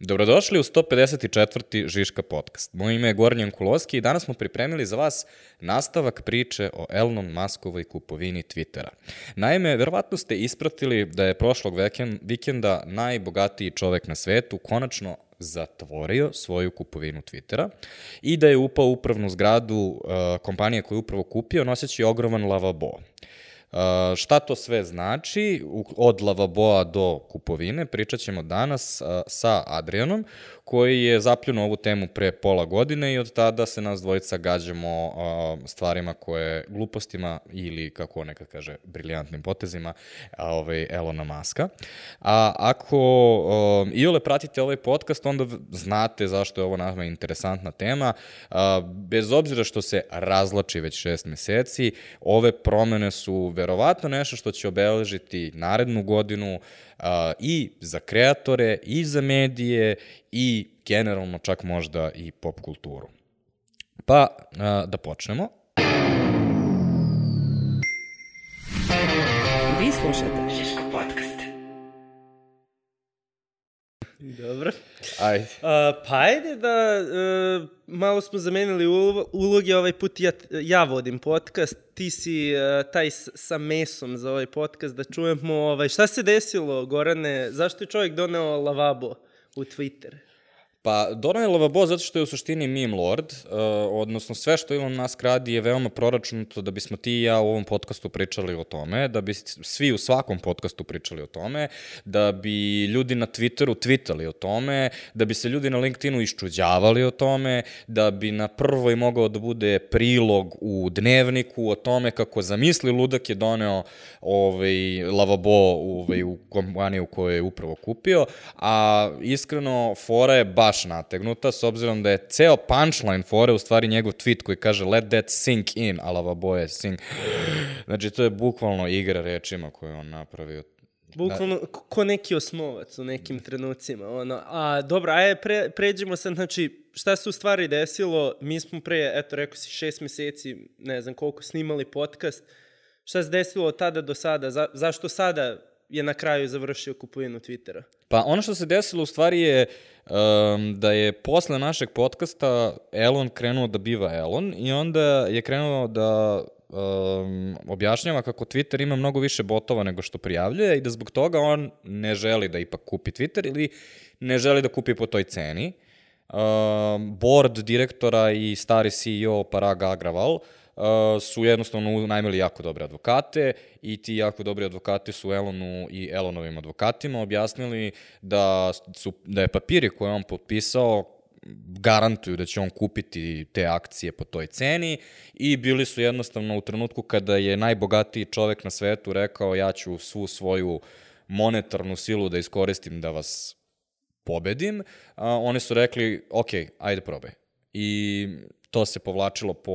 Dobrodošli u 154. Žiška podcast. Moje ime je Gornjan Kuloski i danas smo pripremili za vas nastavak priče o Elon Muskovoj kupovini Twittera. Naime, verovatno ste ispratili da je prošlog vikenda najbogatiji čovek na svetu konačno zatvorio svoju kupovinu Twittera i da je upao u upravnu zgradu uh, kompanije koju je upravo kupio noseći ogroman lavabo. Uh, šta to sve znači, od lavaboa do kupovine, pričat ćemo danas sa Adrianom, koji je zapljunuo ovu temu pre pola godine i od tada se nas dvojica gađamo uh, stvarima koje, glupostima ili, kako neka kaže, briljantnim potezima ovaj, Elona Maska. A ako uh, iole pratite ovaj podcast, onda znate zašto je ovo nama interesantna tema. Uh, bez obzira što se razlači već šest meseci, ove promene su verovatno nešto što će obeležiti narednu godinu i za kreatore, i za medije, i generalno čak možda i pop kulturu. Pa, da počnemo. Vi slušate Dobro. Ajde. Uh, pa ajde da uh, malo smo zamenili uloge, ovaj put ja, ja vodim podcast, ti si uh, taj sa mesom za ovaj podcast, da čujemo ovaj, šta se desilo, Gorane, zašto je čovjek doneo lavabo u Twitter? Pa, donao je zato što je u suštini meme lord, uh, odnosno sve što Elon Musk radi je veoma proračunato da bismo ti i ja u ovom podcastu pričali o tome, da bi svi u svakom podcastu pričali o tome, da bi ljudi na Twitteru tweetali o tome, da bi se ljudi na LinkedInu iščuđavali o tome, da bi na prvoj mogao da bude prilog u dnevniku o tome kako zamisli ludak je doneo ovaj, lavabo ovaj, u kompaniju koju je upravo kupio, a iskreno fora je baš baš nategnuta, s obzirom da je ceo punchline fore u stvari njegov tweet koji kaže let that sink in, alava boje sink. Znači, to je bukvalno igra rečima koju on napravio. Bukvalno da. ko neki osnovac u nekim trenucima. Ono. A dobro, ajde pre, pređemo sad, znači, šta se u stvari desilo? Mi smo pre, eto, rekao si, šest meseci, ne znam koliko, snimali podcast. Šta se desilo od tada do sada? Za, zašto sada je na kraju završio kupovinu Twittera? Pa ono što se desilo u stvari je um, da je posle našeg podcasta Elon krenuo da biva Elon i onda je krenuo da um, objašnjava kako Twitter ima mnogo više botova nego što prijavljuje i da zbog toga on ne želi da ipak kupi Twitter ili ne želi da kupi po toj ceni. Um, board direktora i stari CEO Parag Agraval uh, su jednostavno najmili jako dobre advokate i ti jako dobri advokati su Elonu i Elonovim advokatima objasnili da, su, da je papiri koje on potpisao garantuju da će on kupiti te akcije po toj ceni i bili su jednostavno u trenutku kada je najbogatiji čovek na svetu rekao ja ću svu svoju monetarnu silu da iskoristim da vas pobedim, a, oni su rekli, ok, ajde probaj. I to se povlačilo po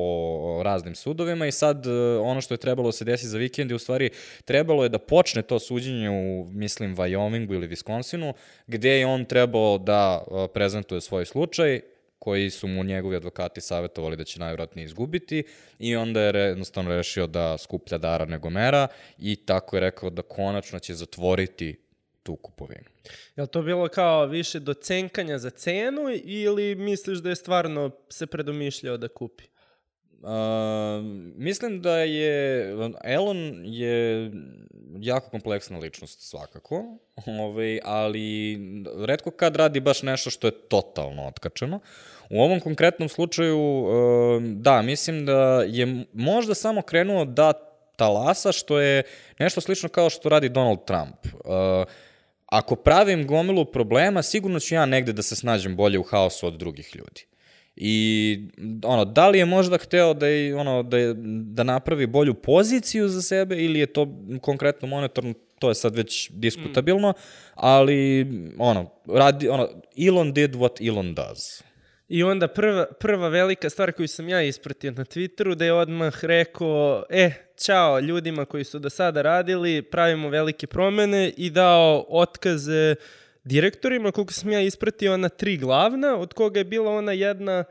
raznim sudovima i sad e, ono što je trebalo da se desi za vikend je u stvari trebalo je da počne to suđenje u, mislim, Wyomingu ili Wisconsinu, gde je on trebao da e, prezentuje svoj slučaj, koji su mu njegovi advokati savjetovali da će najvratnije izgubiti i onda je jednostavno rešio da skuplja dara nego mera i tako je rekao da konačno će zatvoriti tu kupovinu. Je li to bilo kao više do cenkanja za cenu ili misliš da je stvarno se predomišljao da kupi? Uh, mislim da je Elon je jako kompleksna ličnost svakako, ovaj, ali redko kad radi baš nešto što je totalno otkačeno. U ovom konkretnom slučaju, uh, da, mislim da je možda samo krenuo da talasa, što je nešto slično kao što radi Donald Trump. Uh, ako pravim gomilu problema, sigurno ću ja negde da se snađem bolje u haosu od drugih ljudi. I ono, da li je možda hteo da, je, ono, da, je, da napravi bolju poziciju za sebe ili je to konkretno monetarno, to je sad već diskutabilno, mm. ali ono, radi, ono, Elon did what Elon does. I onda prva, prva velika stvar koju sam ja ispratio na Twitteru da je odmah rekao, e, čao ljudima koji su do sada radili, pravimo velike promene i dao otkaze direktorima, koliko sam ja ispratio, ona tri glavna, od koga je bila ona jedna,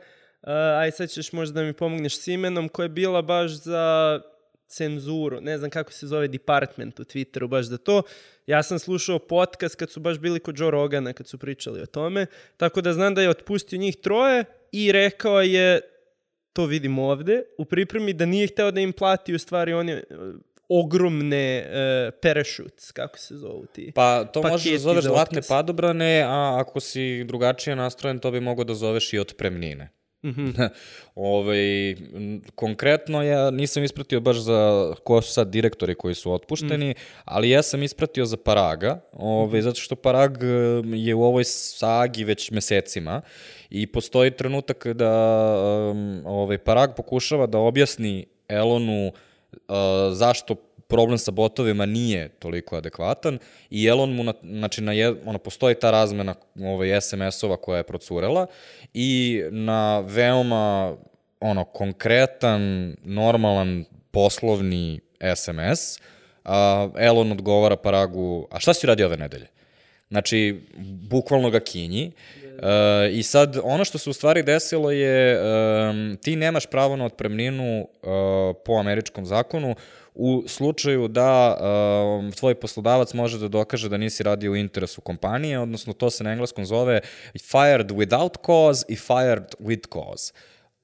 uh, aj sad ćeš možda da mi pomogneš s imenom, koja je bila baš za cenzuru, ne znam kako se zove department u Twitteru baš za to. Ja sam slušao podcast kad su baš bili kod Joe Rogana kad su pričali o tome, tako da znam da je otpustio njih troje i rekao je, to vidim ovde, u pripremi da nije hteo da im plati u stvari one ogromne uh, parachutes, kako se zovu ti? Pa to možeš da zoveš zlatne padobrane, a ako si drugačije nastrojen, to bi mogo da zoveš i otpremnine. Mhm. ovaj, m, konkretno ja nisam ispratio baš za ko su sad direktori koji su otpušteni, Mhm. ali ja sam ispratio za Paraga, ovaj, zato što Parag je u ovoj sagi već mesecima i postoji trenutak da um, ovaj, Parag pokušava da objasni Elonu uh, zašto problem sa botovima nije toliko adekvatan i Elon mu, na, znači, na jed, ono, postoji ta razmena ovaj, SMS-ova koja je procurela i na veoma ono, konkretan, normalan poslovni SMS a, Elon odgovara Paragu, a šta si radio ove nedelje? Znači, bukvalno ga kinji. E, I sad, ono što se u stvari desilo je, um, ti nemaš pravo na otpremninu uh, po američkom zakonu u slučaju da um, tvoj poslodavac može da dokaže da nisi radio u interesu kompanije, odnosno to se na engleskom zove fired without cause i fired with cause.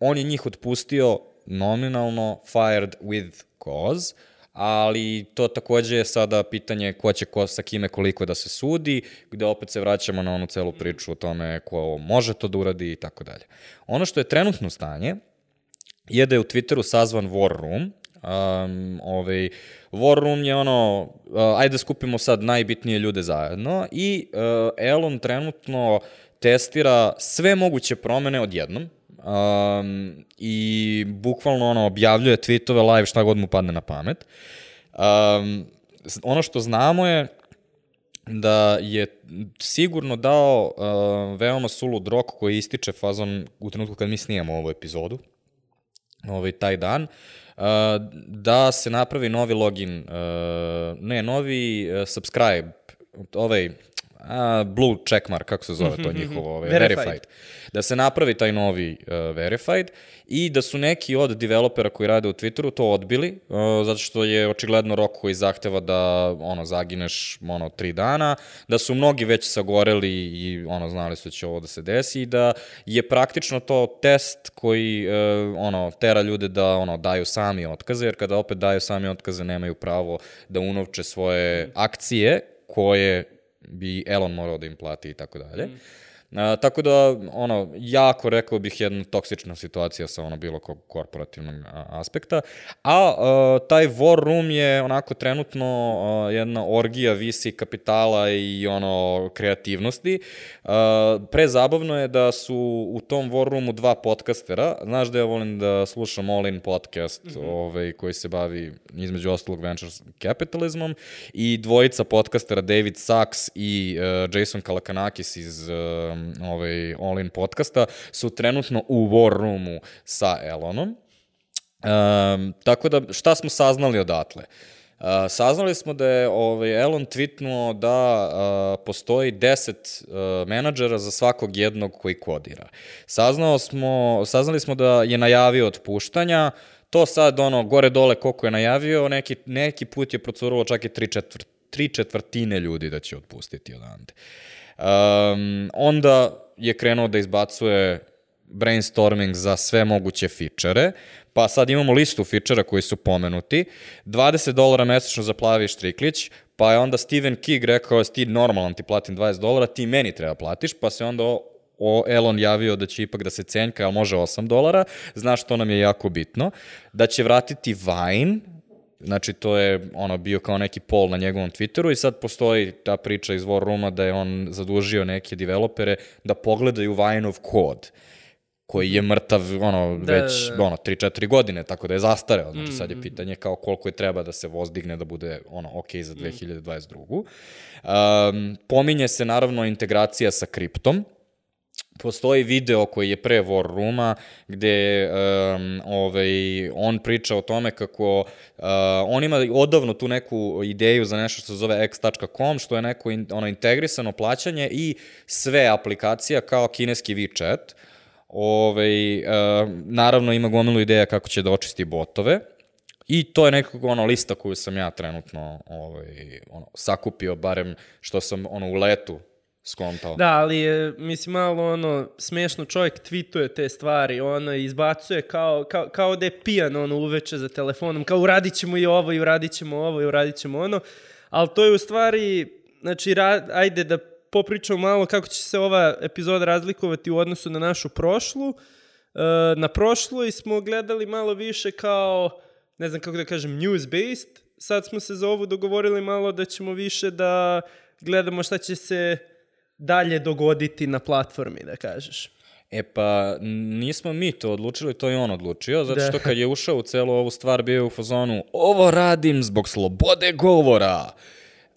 On je njih otpustio nominalno fired with cause, ali to takođe je sada pitanje ko će ko, sa kime koliko da se sudi, gde opet se vraćamo na onu celu priču o tome ko može to da uradi i tako dalje. Ono što je trenutno stanje je da je u Twitteru sazvan War Room, Um, ovaj, War Room je ono, uh, ajde da skupimo sad najbitnije ljude zajedno i uh, Elon trenutno testira sve moguće promene odjednom um, i bukvalno ono objavljuje tweetove live šta god mu padne na pamet. Um, ono što znamo je da je sigurno dao uh, veoma sulud rok koji ističe fazon u trenutku kad mi snijamo ovu epizodu, ovaj, taj dan, uh, da se napravi novi login, uh, ne, novi uh, subscribe, ovaj, a, blue checkmark, kako se zove to njihovo, ovaj, Verified. verified. Da se napravi taj novi uh, verified i da su neki od developera koji rade u Twitteru to odbili, uh, zato što je očigledno rok koji zahteva da ono zagineš ono tri dana, da su mnogi već sagoreli i ono znali su da će ovo da se desi i da je praktično to test koji uh, ono tera ljude da ono daju sami otkaze, jer kada opet daju sami otkaze nemaju pravo da unovče svoje akcije koje bi Elon morao da im plati i tako dalje. A, tako da, ono, jako rekao bih jedna toksična situacija sa ono bilo kog korporativnog aspekta. A, a taj War Room je onako trenutno a, jedna orgija visi kapitala i ono kreativnosti. A, prezabavno je da su u tom War Roomu dva podcastera. Znaš da ja volim da slušam All In podcast mm -hmm. ovaj, koji se bavi između ostalog venture capitalizmom i dvojica podcastera David Sachs i uh, Jason Kalakanakis iz uh, ovaj, All In podcasta su trenutno u War Roomu sa Elonom. Um, tako da, šta smo saznali odatle? Uh, saznali smo da je ovaj, Elon tweetnuo da uh, postoji 10 uh, menadžera za svakog jednog koji kodira. Saznao smo, saznali smo da je najavio otpuštanja, to sad ono gore dole koliko je najavio, neki, neki put je procuralo čak i tri, četvr, tri četvrtine ljudi da će otpustiti odande. Um, onda je krenuo da izbacuje brainstorming za sve moguće fičere, pa sad imamo listu fičera koji su pomenuti, 20 dolara mesečno za plavi štriklić, pa je onda Stephen King rekao, ti normalan ti platim 20 dolara, ti meni treba platiš, pa se onda o, o Elon javio da će ipak da se cenjka, ali može 8 dolara, znaš što nam je jako bitno, da će vratiti Vine, Znači, to je ono bio kao neki pol na njegovom Twitteru i sad postoji ta priča iz War Rooma da je on zadužio neke developere da pogledaju Vine-ov kod koji je mrtav ono, Da, već da, da. ono, 3-4 godine, tako da je zastareo. Znači, sad je pitanje kao koliko je treba da se voz digne da bude ono, ok za 2022. Um, pominje se naravno integracija sa kriptom, postoji video koji je pre War Rooma gde um, ovaj, on priča o tome kako uh, on ima odavno tu neku ideju za nešto što se zove x.com, što je neko in, ono integrisano plaćanje i sve aplikacija kao kineski WeChat. Ovaj, uh, naravno ima gomilu ideja kako će da očisti botove I to je nekako ono lista koju sam ja trenutno ovaj, ono, sakupio, barem što sam ono u letu skontao. Da, ali je, mislim, malo ono, smešno čovjek tweetuje te stvari, ono, izbacuje kao, kao, kao da je pijan, ono, uveče za telefonom, kao uradit ćemo i ovo, i uradit ćemo ovo, i uradit ćemo ono, ali to je u stvari, znači, ra, ajde da popričamo malo kako će se ova epizoda razlikovati u odnosu na našu prošlu. E, na prošloj smo gledali malo više kao, ne znam kako da kažem, news-based. Sad smo se za ovu dogovorili malo da ćemo više da gledamo šta će se dalje dogoditi na platformi, da kažeš. E pa, nismo mi to odlučili, to je on odlučio, zato što kad je ušao u celu ovu stvar bio u fazonu ovo radim zbog slobode govora.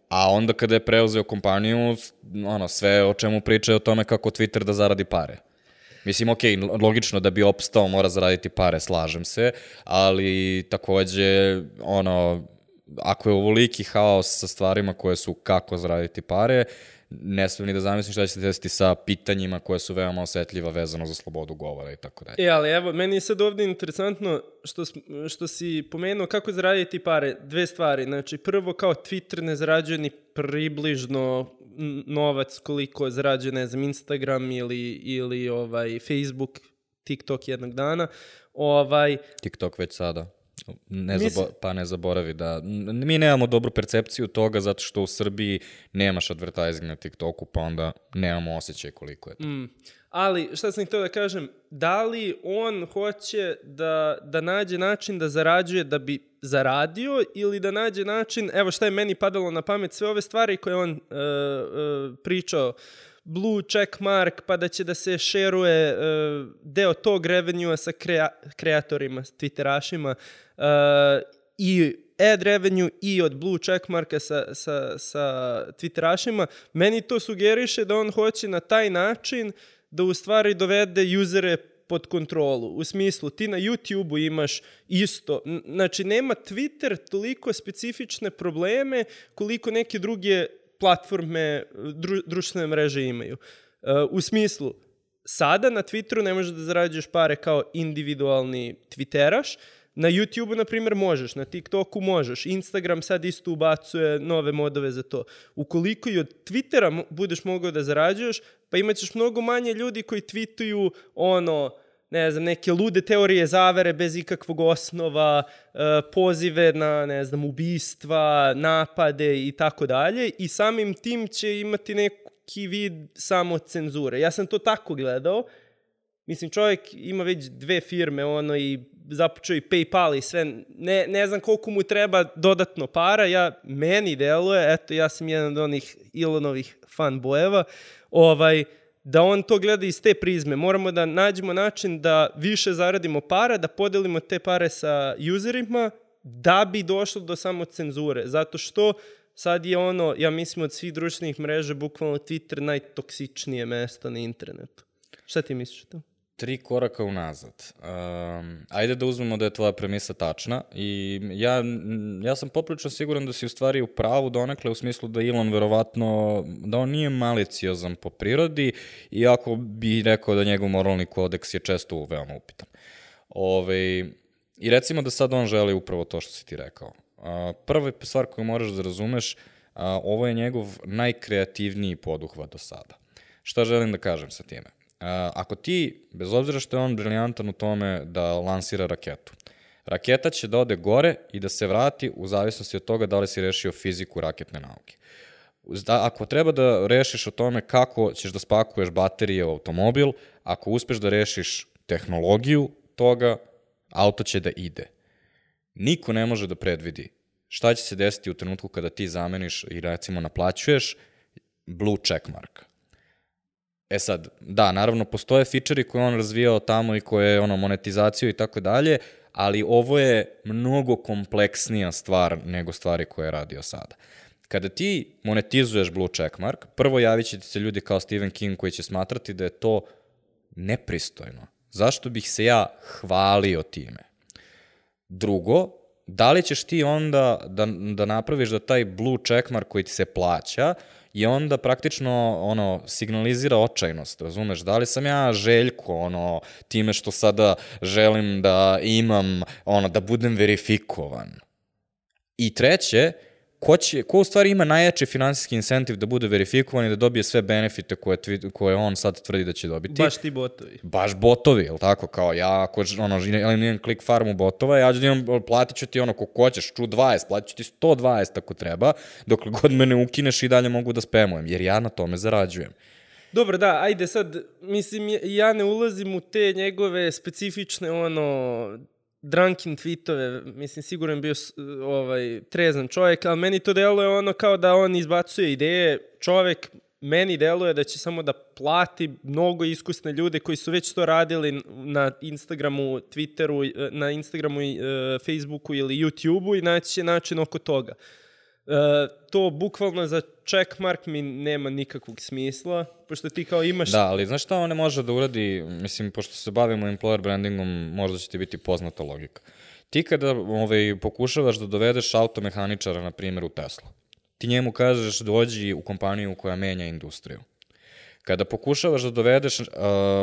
A onda kada je preuzeo kompaniju, ono, sve o čemu priča je o tome kako Twitter da zaradi pare. Mislim, ok, logično da bi opstao mora zaraditi pare, slažem se, ali takođe, ono, ako je ovoliki haos sa stvarima koje su kako zaraditi pare, ne smijem ni da zamislim šta će se desiti sa pitanjima koje su veoma osetljiva vezano za slobodu govora i tako dalje. E, ali evo, meni je sad ovde interesantno što, što si pomenuo kako zaraditi pare. Dve stvari. Znači, prvo kao Twitter ne zarađuje ni približno novac koliko zarađuje, ne znam, Instagram ili, ili ovaj, Facebook, TikTok jednog dana. Ovaj, TikTok već sada. Ne Mis... zabo, pa ne zaboravi da... Mi nemamo dobru percepciju toga zato što u Srbiji nemaš advertising na TikToku, pa onda nemamo osjećaj koliko je to. Mm. Ali, šta sam htio da kažem, da li on hoće da, da nađe način da zarađuje da bi zaradio ili da nađe način, evo šta je meni padalo na pamet, sve ove stvari koje on uh, uh, pričao, blue check mark, pa da će da se šeruje uh, deo tog revenue sa krea kreatorima, twitterašima uh, i ad revenue i od blue checkmarka sa, sa, sa twitterašima, meni to sugeriše da on hoće na taj način da u stvari dovede usere pod kontrolu. U smislu, ti na YouTube-u imaš isto, znači nema Twitter toliko specifične probleme koliko neke druge platforme, dru, društvene mreže imaju. Uh, u smislu, sada na Twitteru ne možeš da zarađuješ pare kao individualni twitteraš, Na YouTube-u, na primjer, možeš, na TikToku možeš, Instagram sad isto ubacuje nove modove za to. Ukoliko i od Twittera budeš mogao da zarađuješ, pa imaćeš mnogo manje ljudi koji tweetuju ono, ne znam, neke lude teorije zavere bez ikakvog osnova, e, pozive na, ne znam, ubistva, napade i tako dalje i samim tim će imati neki vid samo cenzure. Ja sam to tako gledao. Mislim, čovjek ima već dve firme, ono, i započeo i Paypal i sve. Ne, ne znam koliko mu treba dodatno para. Ja, meni deluje, eto, ja sam jedan od onih Ilonovih fanbojeva, ovaj, da on to gleda iz te prizme. Moramo da nađemo način da više zaradimo para, da podelimo te pare sa userima, da bi došlo do samo cenzure. Zato što sad je ono, ja mislim od svih društvenih mreža, bukvalno Twitter najtoksičnije mesto na internetu. Šta ti misliš o to? Tri koraka unazad. Um, ajde da uzmemo da je tvoja premisa tačna i ja, ja sam poprično siguran da si u stvari u pravu donekle u smislu da Elon verovatno, da on nije maliciozan po prirodi, iako bi rekao da njegov moralni kodeks je često veoma upitan. Ove, I recimo da sad on želi upravo to što si ti rekao. Uh, prva stvar koju moraš da razumeš, uh, ovo je njegov najkreativniji poduhvat do sada. Šta želim da kažem sa time? Ako ti, bez obzira što je on briljantan u tome da lansira raketu, raketa će da ode gore i da se vrati u zavisnosti od toga da li si rešio fiziku raketne nauke. Da, ako treba da rešiš o tome kako ćeš da spakuješ baterije u automobil, ako uspeš da rešiš tehnologiju toga, auto će da ide. Niko ne može da predvidi šta će se desiti u trenutku kada ti zameniš i recimo naplaćuješ blue checkmark. E sad, da, naravno, postoje fičeri koje on razvijao tamo i koje, ono, monetizaciju i tako dalje, ali ovo je mnogo kompleksnija stvar nego stvari koje je radio sada. Kada ti monetizuješ Blue Checkmark, prvo javit će ti se ljudi kao Stephen King koji će smatrati da je to nepristojno. Zašto bih se ja hvalio time? Drugo, da li ćeš ti onda da, da napraviš da taj blue checkmark koji ti se plaća i onda praktično ono signalizira očajnost, razumeš? Da li sam ja Željko, ono, time što sada želim da imam, ono, da budem verifikovan. I treće, ko, će, ko u stvari ima najjači finansijski incentiv da bude verifikovan i da dobije sve benefite koje, koje on sad tvrdi da će dobiti. Baš ti botovi. Baš botovi, jel tako? Kao ja, ako ono, imam klik farmu botova, ja ću da imam, platit ću ti ono ko hoćeš, ču 20, platit ću ti 120 ako treba, dok god me ne ukineš i dalje mogu da spemujem, jer ja na tome zarađujem. Dobro, da, ajde sad, mislim, ja ne ulazim u te njegove specifične, ono, drunken tweetove, mislim, siguran bio ovaj, trezan čovjek, ali meni to deluje ono kao da on izbacuje ideje, čovjek meni deluje da će samo da plati mnogo iskusne ljude koji su već to radili na Instagramu, Twitteru, na Instagramu, i Facebooku ili YouTubeu i naći će način oko toga. To bukvalno za checkmark mi nema nikakvog smisla, pošto ti kao imaš... Da, ali znaš šta on ne može da uradi, mislim, pošto se bavimo employer brandingom, možda će ti biti poznata logika. Ti kada ovaj, pokušavaš da dovedeš automehaničara, na primjer, u Tesla, ti njemu kažeš dođi u kompaniju koja menja industriju. Kada pokušavaš da dovedeš uh,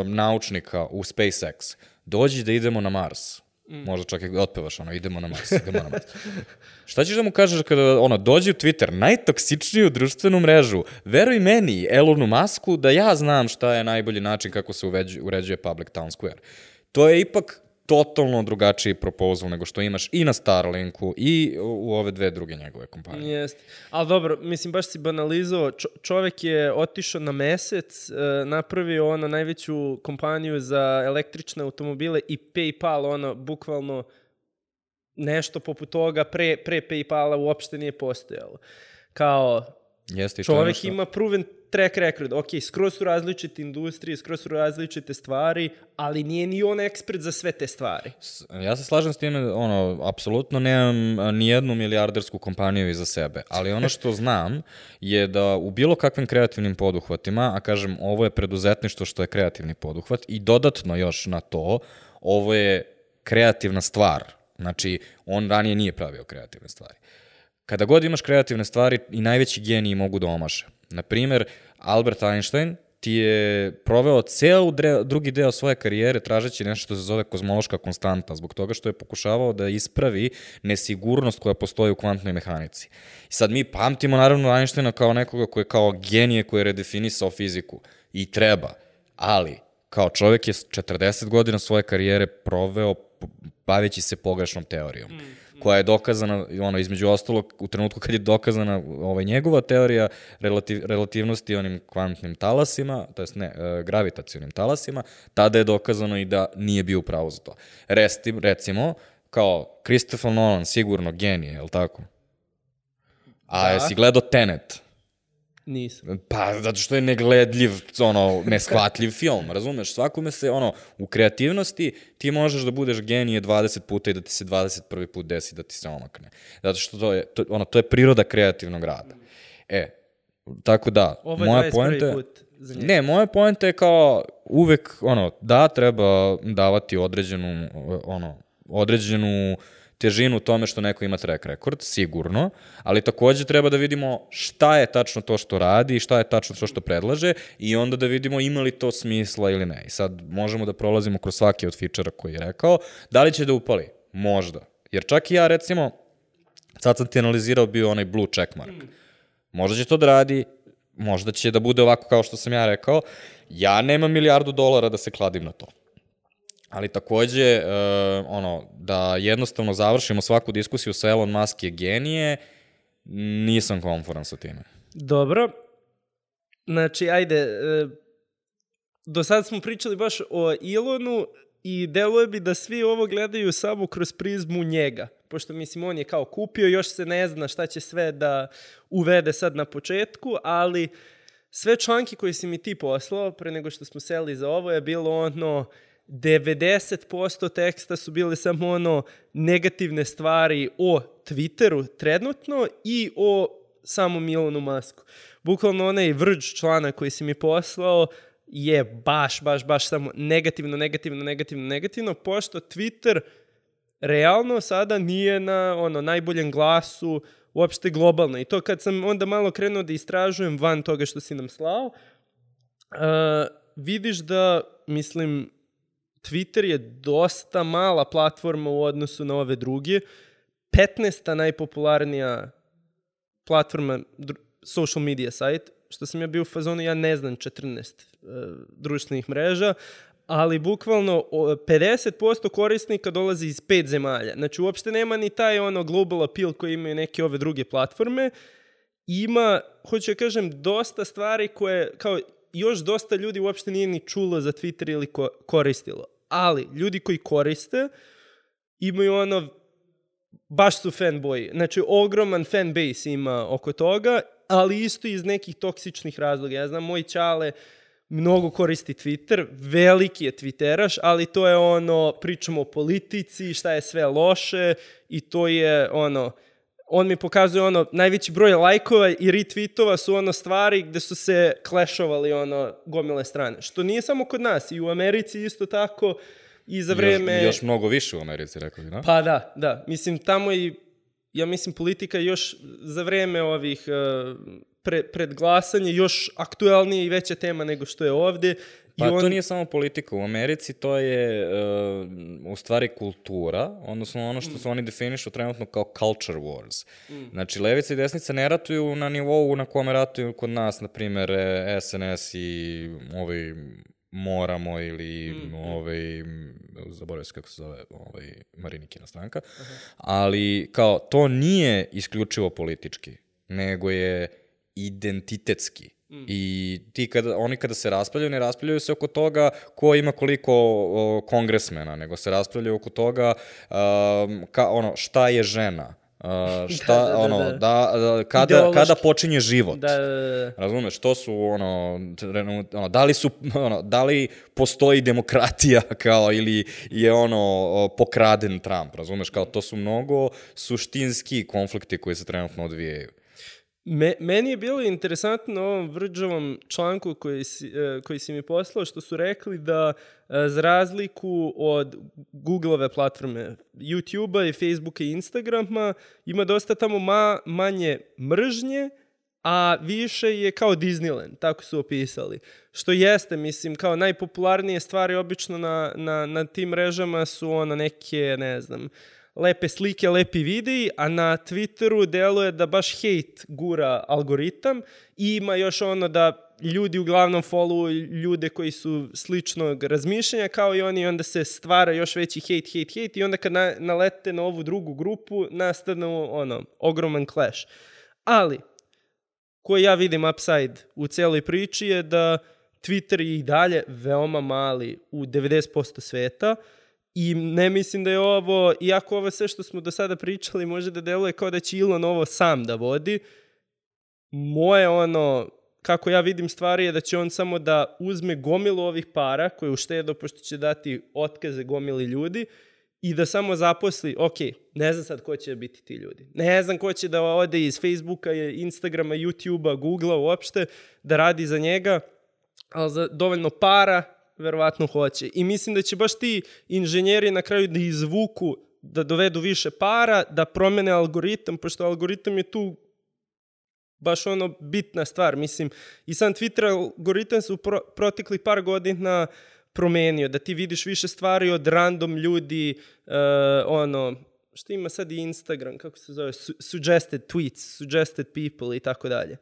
naučnika u SpaceX, dođi da idemo na Mars, Mm. Možda čak i otpevaš ono, idemo na Mars, idemo na Mars. Šta ćeš da mu kažeš kada ono, dođe u Twitter, najtoksičniju društvenu mrežu, veruj meni, Elonu Masku, da ja znam šta je najbolji način kako se uređuje Public Town Square. To je ipak totalno drugačiji proposal nego što imaš i na Starlinku i u ove dve druge njegove kompanije. Jeste. Ali dobro, mislim, baš si banalizao. Čo čovek je otišao na mesec, e, napravio ono najveću kompaniju za električne automobile i PayPal, ono, bukvalno nešto poput toga pre, pre PayPala uopšte nije postojalo. Kao, Jeste, čovek što... ima proven track record, ok, skroz su različite industrije, skroz su različite stvari, ali nije ni on ekspert za sve te stvari. Ja se slažem s time, ono, apsolutno nemam ni jednu milijardersku kompaniju iza sebe, ali ono što znam je da u bilo kakvim kreativnim poduhvatima, a kažem, ovo je preduzetništvo što je kreativni poduhvat i dodatno još na to, ovo je kreativna stvar. Znači, on ranije nije pravio kreativne stvari. Kada god imaš kreativne stvari, i najveći geniji mogu da omaše. Na primer, Albert Einstein ti je proveo ceo drugi deo svoje karijere tražeći nešto što se zove kozmološka konstanta, zbog toga što je pokušavao da ispravi nesigurnost koja postoji u kvantnoj mehanici. I sad mi pamtimo naravno Einsteina kao nekoga koji je kao genije koji je redefinisao fiziku. I treba. Ali, kao čovek je 40 godina svoje karijere proveo baveći se pogrešnom teorijom. Mm koja je dokazana, ono, između ostalog, u trenutku kad je dokazana ovaj, njegova teorija relativ, relativnosti onim kvantnim talasima, to jest ne, e, gravitacionim talasima, tada je dokazano i da nije bio pravo za to. Resti, recimo, kao Christopher Nolan, sigurno genije, je li tako? A da. jesi gledao Tenet? Nisam. Pa, zato što je negledljiv, ono, neshvatljiv film, razumeš? Svakome se, ono, u kreativnosti ti možeš da budeš genije 20 puta i da ti se 21. put desi da ti se omakne. Zato što to je, to, ono, to je priroda kreativnog rada. E, tako da, Ovo je moja poenta... Put za njega. Ne, moja poenta je kao uvek, ono, da, treba davati određenu, ono, određenu težinu tome što neko ima track record, sigurno, ali takođe treba da vidimo šta je tačno to što radi i šta je tačno to što predlaže i onda da vidimo ima li to smisla ili ne. I sad možemo da prolazimo kroz svaki od fičera koji je rekao. Da li će da upali? Možda. Jer čak i ja recimo, sad sam ti analizirao bio onaj blue checkmark. Možda će to da radi, možda će da bude ovako kao što sam ja rekao. Ja nemam milijardu dolara da se kladim na to ali takođe, uh, ono, da jednostavno završimo svaku diskusiju sa Elon Musk je genije, nisam konforan sa time. Dobro. Znači, ajde, uh, do sada smo pričali baš o Elonu i deluje bi da svi ovo gledaju samo kroz prizmu njega. Pošto, mislim, on je kao kupio, još se ne zna šta će sve da uvede sad na početku, ali sve članke koje si mi ti poslao pre nego što smo seli za ovo je bilo ono 90% teksta su bile samo ono negativne stvari o Twitteru trenutno i o samom Ilonu Masku. Bukvalno onaj vrđ člana koji si mi poslao je baš, baš, baš samo negativno, negativno, negativno, negativno, pošto Twitter realno sada nije na ono najboljem glasu uopšte globalna. I to kad sam onda malo krenuo da istražujem van toga što si nam slao, uh, vidiš da, mislim, Twitter je dosta mala platforma u odnosu na ove druge. 15. najpopularnija platforma, social media site, što sam ja bio u fazonu, ja ne znam 14 uh, društvenih mreža, ali bukvalno 50% korisnika dolazi iz pet zemalja. Znači, uopšte nema ni taj ono global appeal koji imaju neke ove druge platforme. Ima, hoću da kažem, dosta stvari koje, kao još dosta ljudi uopšte nije ni čulo za Twitter ili ko koristilo. Ali, ljudi koji koriste imaju ono, baš su fanboyi. Znači, ogroman fanbase ima oko toga, ali isto iz nekih toksičnih razloga. Ja znam, moj čale mnogo koristi Twitter, veliki je Twitteraš, ali to je ono, pričamo o politici, šta je sve loše i to je ono, on mi pokazuje ono, najveći broj lajkova i retweetova su ono stvari gde su se klešovali ono gomile strane. Što nije samo kod nas, i u Americi isto tako, i za vreme... Još, još mnogo više u Americi, rekao bi, da? Pa da, da. Mislim, tamo i, ja mislim, politika još za vreme ovih uh, pre, pred glasanje još aktuelnija i veća tema nego što je ovde. Pa I on... to nije samo politika. U Americi to je uh, u stvari kultura, odnosno ono što mm. su oni definišu trenutno kao culture wars. Mm. Znači, levica i desnica ne ratuju na nivou na kome ratuju kod nas, na primer, SNS i ovaj moramo ili mm, ovaj, zaboravio se kako se zove ovaj, Marinikina stranka, uh -huh. ali kao to nije isključivo politički, nego je identitetski. Mm. I ti kada, oni kada se raspravljaju, ne raspravljaju se oko toga ko ima koliko o, kongresmena, nego se raspravljaju oko toga um, ka, ono, šta je žena, Uh, šta, da, da, da, ono, da, da kada, kada počinje život. Da, da, da. Razumeš, to su, ono, ono, da li su, ono, da li postoji demokratija, kao, ili je, ono, pokraden Trump, razumeš, kao, to su mnogo suštinski konflikti koji se trenutno odvijaju. Me, meni je bilo interesantno ovom vrđavom članku koji si, uh, koji si mi poslao, što su rekli da uh, za razliku od Googleove platforme, YouTube-a i Facebooka i Instagrama, ima dosta tamo ma, manje mržnje, a više je kao Disneyland, tako su opisali. Što jeste, mislim, kao najpopularnije stvari obično na, na, na tim mrežama su ono neke, ne znam, uh, lepe slike, lepi videi, a na Twitteru deluje da baš hate gura algoritam i ima još ono da ljudi uglavnom follow ljude koji su sličnog razmišljanja kao i oni onda se stvara još veći hate, hate, hate i onda kad na, nalete na ovu drugu grupu nastanu ono, ogroman clash. Ali, koji ja vidim upside u celoj priči je da Twitter je i dalje veoma mali u 90% sveta, I ne mislim da je ovo, iako ovo sve što smo do sada pričali može da deluje kao da će Elon ovo sam da vodi, moje ono, kako ja vidim stvari je da će on samo da uzme gomilu ovih para koje uštedo, pošto će dati otkaze gomili ljudi, i da samo zaposli, ok, ne znam sad ko će biti ti ljudi. Ne znam ko će da ode iz Facebooka, Instagrama, YouTubea, Googlea uopšte, da radi za njega, ali za dovoljno para verovatno hoće. I mislim da će baš ti inženjeri na kraju da izvuku, da dovedu više para, da promene algoritam, pošto algoritam je tu baš ono bitna stvar. Mislim, i sam Twitter algoritam su pro, protekli par godina promenio, da ti vidiš više stvari od random ljudi, uh, ono, što ima sad i Instagram, kako se zove, su, suggested tweets, suggested people i tako dalje.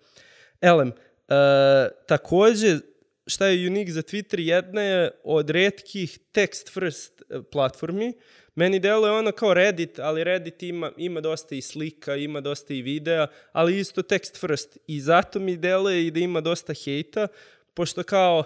Elem, uh, takođe, šta je unik za Twitter, jedna je od redkih text first eh, platformi. Meni deluje ono kao Reddit, ali Reddit ima, ima dosta i slika, ima dosta i videa, ali isto text first. I zato mi deluje i da ima dosta hejta, pošto kao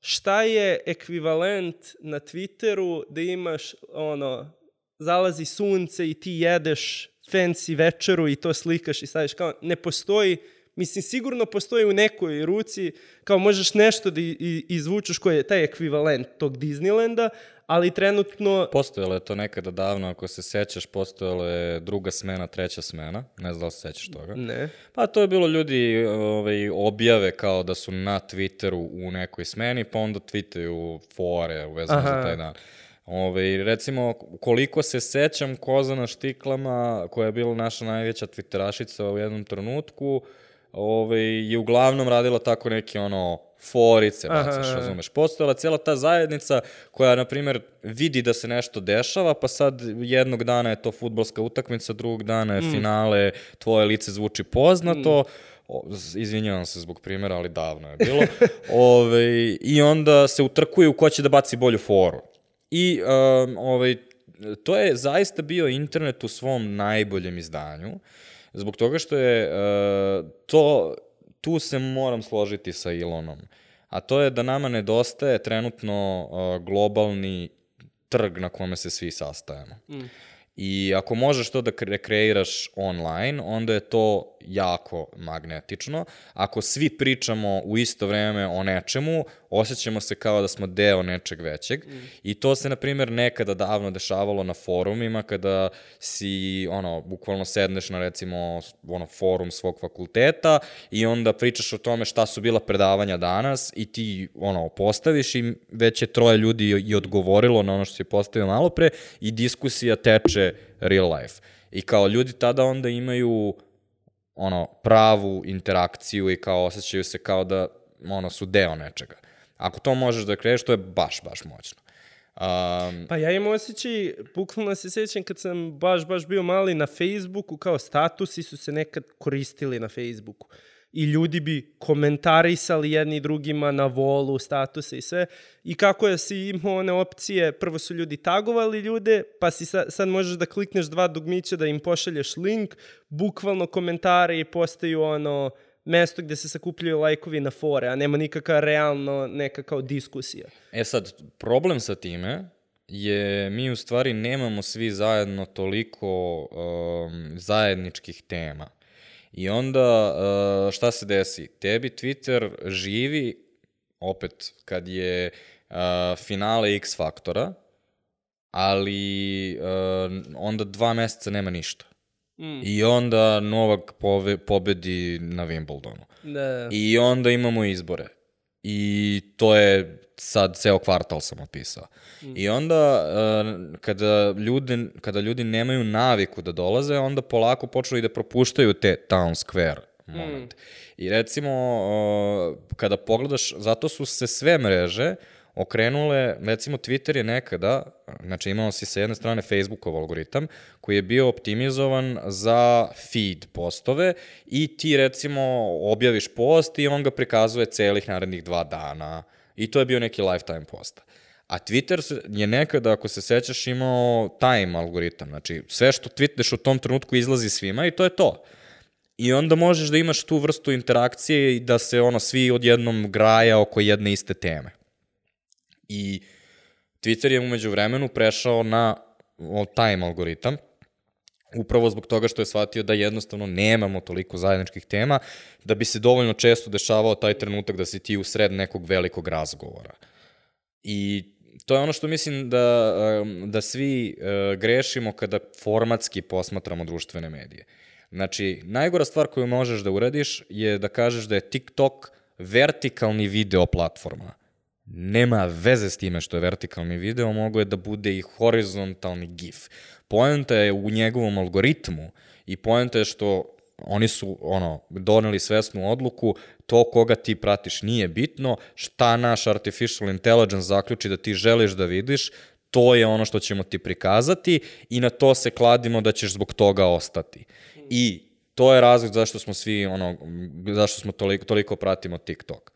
šta je ekvivalent na Twitteru da imaš ono, zalazi sunce i ti jedeš fancy večeru i to slikaš i staviš kao, ne postoji Mislim, sigurno postoji u nekoj ruci, kao možeš nešto da izvučeš koji je taj ekvivalent tog Disneylanda, ali trenutno... Postojalo je to nekada davno, ako se sećaš, postojalo je druga smena, treća smena, ne znam da li se sećaš toga. Ne. Pa to je bilo ljudi ovaj, objave kao da su na Twitteru u nekoj smeni, pa onda tweetaju fore vezano za taj dan. Ove, recimo, koliko se sećam, Koza na štiklama, koja je bila naša najveća twitterašica u jednom trenutku, ove, je uglavnom radila tako neki ono forice, bacaš, Aha. razumeš. Postojala cijela ta zajednica koja, na primjer, vidi da se nešto dešava, pa sad jednog dana je to futbolska utakmica, drugog dana je finale, tvoje lice zvuči poznato, O, z- izvinjavam se zbog primjera, ali davno je bilo. Ove, I onda se utrkuju ko će da baci bolju foru. I um, ovaj, to je zaista bio internet u svom najboljem izdanju, zbog toga što je uh, to, tu se moram složiti sa Ilonom, a to je da nama nedostaje trenutno uh, globalni trg na kome se svi sastajemo. Mm. I ako možeš to da kre kreiraš online, onda je to jako magnetično. Ako svi pričamo u isto vreme o nečemu, osjećamo se kao da smo deo nečeg većeg. Mm. I to se, na primjer, nekada davno dešavalo na forumima, kada si, ono, bukvalno sedneš na, recimo, ono, forum svog fakulteta i onda pričaš o tome šta su bila predavanja danas i ti, ono, postaviš i već je troje ljudi i odgovorilo na ono što si postavio malo pre i diskusija teče real life. I kao ljudi tada onda imaju ono, pravu interakciju i kao osjećaju se kao da ono, su deo nečega. Ako to možeš da kreiš, to je baš, baš moćno. Um, Pa ja imam osjećaj, bukvalno se sjećam kad sam baš, baš bio mali na Facebooku, kao statusi su se nekad koristili na Facebooku. I ljudi bi komentarisali jedni drugima na volu, statuse i sve. I kako je si imao one opcije, prvo su ljudi tagovali ljude, pa si sad, sad možeš da klikneš dva dugmića da im pošalješ link, bukvalno komentari postaju ono mesto gde se sakupljaju lajkovi na fore, a nema nikakva realno neka kao diskusija. E sad, problem sa time je mi u stvari nemamo svi zajedno toliko um, zajedničkih tema. I onda uh, šta se desi? Tebi Twitter živi, opet, kad je uh, finale X faktora, ali uh, onda dva meseca nema ništa. Mm. I onda Novak pove, pobedi na Wimbledonu. Da. I onda imamo izbore. I to je sad ceo kvartal sam opisao. Mm. I onda uh, kada, ljudi, kada ljudi nemaju naviku da dolaze, onda polako počnu i da propuštaju te town square moment. Mm. I recimo, uh, kada pogledaš, zato su se sve mreže okrenule, recimo Twitter je nekada, znači imao si sa jedne strane Facebookov algoritam, koji je bio optimizovan za feed postove i ti recimo objaviš post i on ga prikazuje celih narednih dva dana i to je bio neki lifetime posta. A Twitter je nekada, ako se sećaš, imao time algoritam. Znači, sve što tweetneš u tom trenutku izlazi svima i to je to. I onda možeš da imaš tu vrstu interakcije i da se ono svi odjednom graja oko jedne iste teme. I Twitter je umeđu vremenu prešao na time algoritam, upravo zbog toga što je shvatio da jednostavno nemamo toliko zajedničkih tema, da bi se dovoljno često dešavao taj trenutak da si ti u sred nekog velikog razgovora. I to je ono što mislim da, um, da svi uh, grešimo kada formatski posmatramo društvene medije. Znači, najgora stvar koju možeš da uradiš je da kažeš da je TikTok vertikalni video platforma. Nema veze s time što je vertikalni video, mogo je da bude i horizontalni GIF. Poenta je u njegovom algoritmu i poenta je što oni su ono doneli svesnu odluku, to koga ti pratiš nije bitno, šta naš artificial intelligence zaključi da ti želiš da vidiš, to je ono što ćemo ti prikazati i na to se kladimo da ćeš zbog toga ostati. I to je razlog zašto smo svi ono zašto smo toliko toliko pratimo TikTok.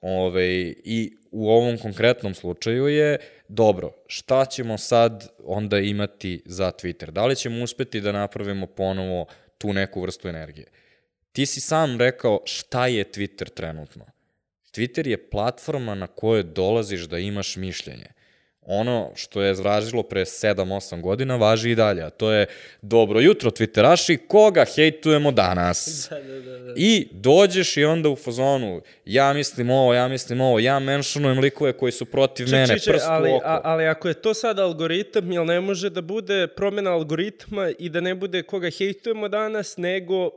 Ove, I u ovom konkretnom slučaju je, dobro, šta ćemo sad onda imati za Twitter? Da li ćemo uspeti da napravimo ponovo tu neku vrstu energije? Ti si sam rekao šta je Twitter trenutno. Twitter je platforma na kojoj dolaziš da imaš mišljenje. Ono što je zvažilo pre 7-8 godina važi i dalje, a to je dobro jutro Twitteraši, koga hejtujemo danas? Da, da, da, da. I dođeš i onda u fazonu, ja mislim ovo, ja mislim ovo, ja menšanujem likove koji su protiv Ček, mene, ček, ček, prst u ali, oko. a, ali ako je to sad algoritam, jel ne može da bude promjena algoritma i da ne bude koga hejtujemo danas, nego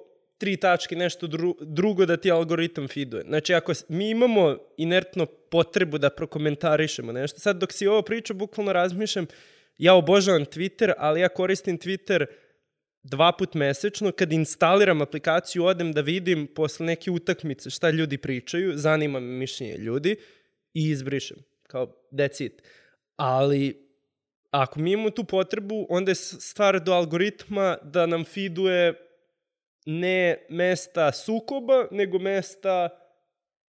tri tačke, nešto dru, drugo da ti algoritam feeduje. Znači, ako mi imamo inertno potrebu da prokomentarišemo nešto, sad dok si ovo priča, bukvalno razmišljam, ja obožavam Twitter, ali ja koristim Twitter dva put mesečno, kad instaliram aplikaciju, odem da vidim posle neke utakmice šta ljudi pričaju, zanima me mišljenje ljudi i izbrišem. Kao, that's it. Ali, ako mi imamo tu potrebu, onda je stvar do algoritma da nam feeduje ne mesta sukoba, nego mesta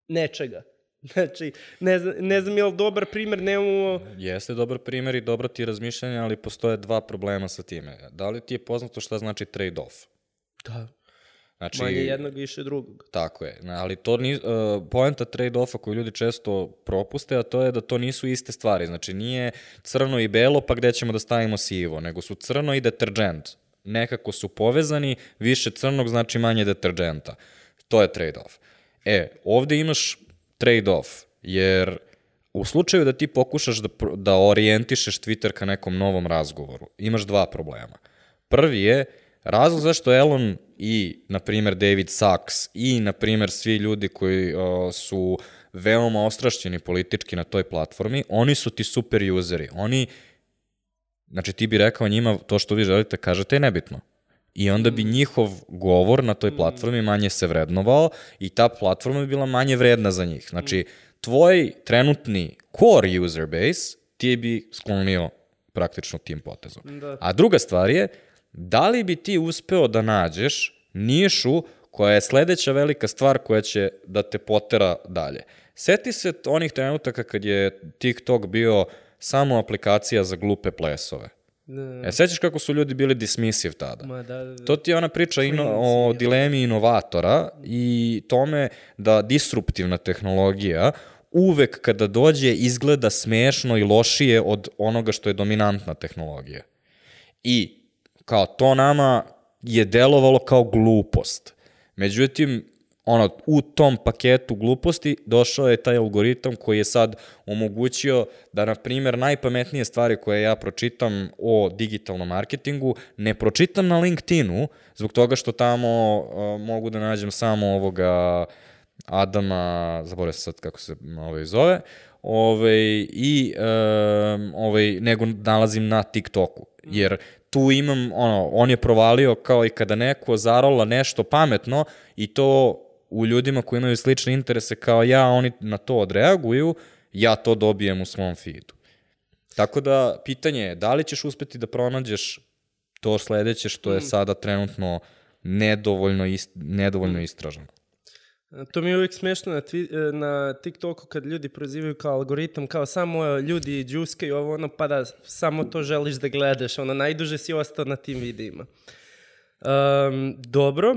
nečega. Znači, ne znam, ne znam je li dobar primer, nemamo... Jeste dobar primer i dobro ti razmišljanje, ali postoje dva problema sa time. Da li ti je poznato šta znači trade-off? Da. Znači, Manje jednog, više drugog. Tako je, ali to ni, uh, poenta trade-offa koju ljudi često propuste, a to je da to nisu iste stvari. Znači, nije crno i belo, pa gde ćemo da stavimo sivo, nego su crno i deterđent. Nekako su povezani, više crnog znači manje deterđenta. To je trade-off. E, ovde imaš trade-off, jer u slučaju da ti pokušaš da, da orijentišeš Twitter ka nekom novom razgovoru, imaš dva problema. Prvi je razlog zašto Elon i, na primer, David Sachs i, na primer, svi ljudi koji o, su veoma ostrašćeni politički na toj platformi, oni su ti super useri. Oni, znači ti bi rekao njima to što vi želite, kažete je nebitno. I onda bi mm. njihov govor na toj mm. platformi manje se vrednovao i ta platforma bi bila manje vredna za njih. Znači, mm. tvoj trenutni core user base ti bi sklonio praktično tim potezom. Da. A druga stvar je, da li bi ti uspeo da nađeš nišu koja je sledeća velika stvar koja će da te potera dalje. Seti se onih trenutaka kad je TikTok bio samo aplikacija za glupe plesove. Da. E, sećaš kako su ljudi bili dismissive tada? Ma, da, da, da. To ti je ona priča ino, o dilemi inovatora i tome da disruptivna tehnologija uvek kada dođe izgleda smešno i lošije od onoga što je dominantna tehnologija. I kao to nama je delovalo kao glupost. Međutim, ono, u tom paketu gluposti došao je taj algoritam koji je sad omogućio da, na primjer, najpametnije stvari koje ja pročitam o digitalnom marketingu ne pročitam na LinkedInu, zbog toga što tamo uh, mogu da nađem samo ovoga Adama, zaboravim se sad kako se ovaj zove, ovaj, i um, ovaj, nego nalazim na TikToku. Jer tu imam, ono, on je provalio kao i kada neko zarola nešto pametno i to u ljudima koji imaju slične interese kao ja, oni na to odreaguju, ja to dobijem u svom feedu. Tako da, pitanje je, da li ćeš uspeti da pronađeš to sledeće što je mm. sada trenutno nedovoljno, ist, nedovoljno mm. istraženo? To mi je uvijek smešno na, twi, na TikToku kad ljudi prozivaju kao algoritam, kao samo ljudi džuskaju ovo ono, pa da samo to želiš da gledaš, ono, najduže si ostao na tim videima. Um, dobro,